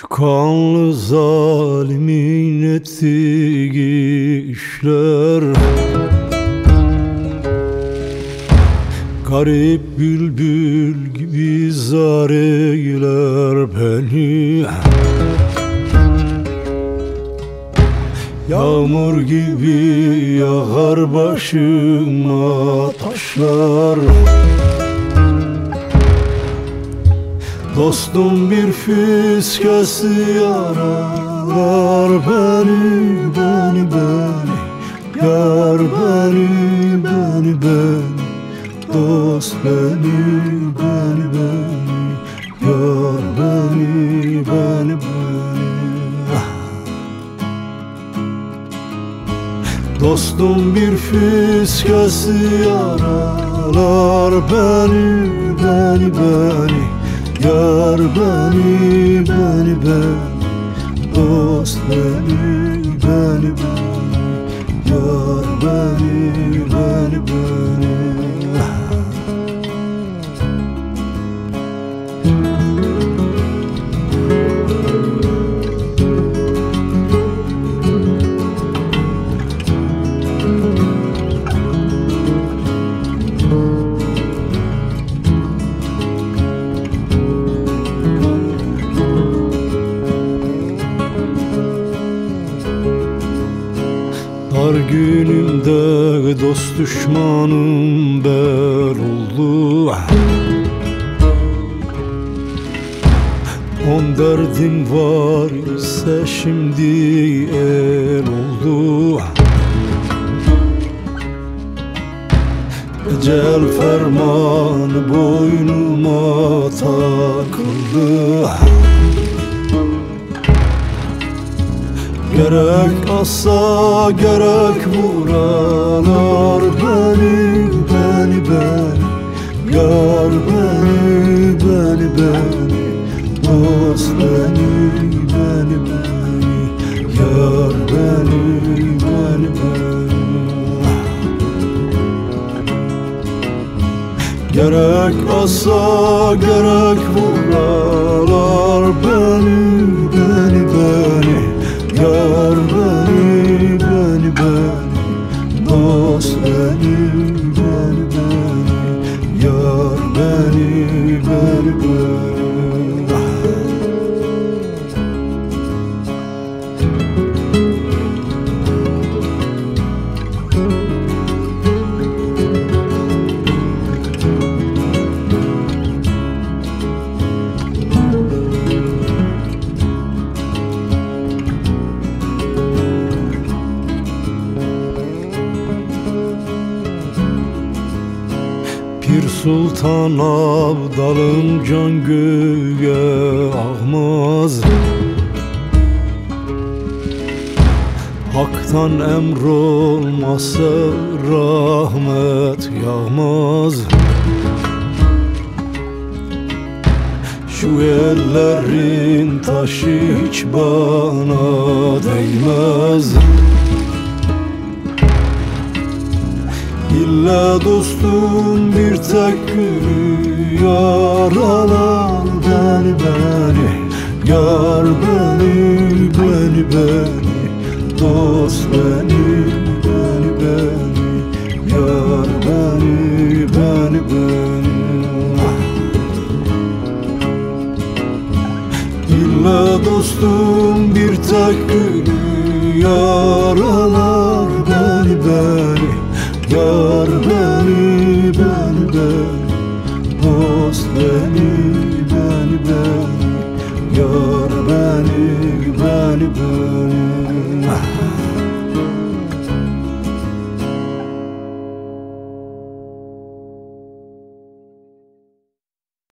Şu kanlı zalimin ettiği işler Garip bülbül gibi zar eyler beni. Yağmur gibi yağar başıma taşlar Dostum bir fiskesi yaralar beni, beni, beni. Yar beni, beni, beni. Dost beni, beni, beni. Yar beni, beni, beni. Dostum bir fiskesi yaralar beni, beni, beni Yar beni, beni, beni Dost beni, beni, beni Yar beni, beni, beni Dar günümde dost düşmanım bel oldu. On derdim var ise şimdi el oldu. Ecel fermanı boynuma takıldı Gerek assa gerek vuralar beni beni beni. Yar beni beni beni. Dost beni beni beni. Yar beni beni beni. Gerek assa gerek vuralar beni beni, Sultan Abdalım can göğe ağmaz Hak'tan emr olmasa rahmet yağmaz. Şu ellerin taşı hiç bana değmez İlla dostum bir tek gülü yaralar beni beni. Yar beni beni beni. Dost beni beni beni. Yar beni beni beni. İlla dostum bir tek gülü yaralar beni beni, beni, beni Yar beni, beni, beni